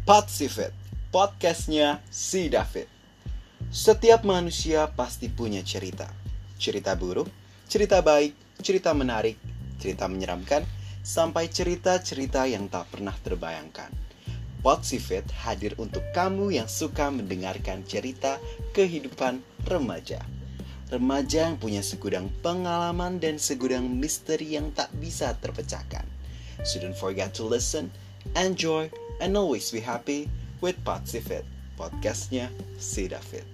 Potsifit, podcastnya si David. Setiap manusia pasti punya cerita. Cerita buruk, cerita baik, cerita menarik, cerita menyeramkan, sampai cerita-cerita yang tak pernah terbayangkan. Potsifit hadir untuk kamu yang suka mendengarkan cerita kehidupan remaja. Remaja yang punya segudang pengalaman dan segudang misteri yang tak bisa terpecahkan. Don't forget to listen, enjoy, and always be happy with Patsy Fit, podcastnya Sida Fit.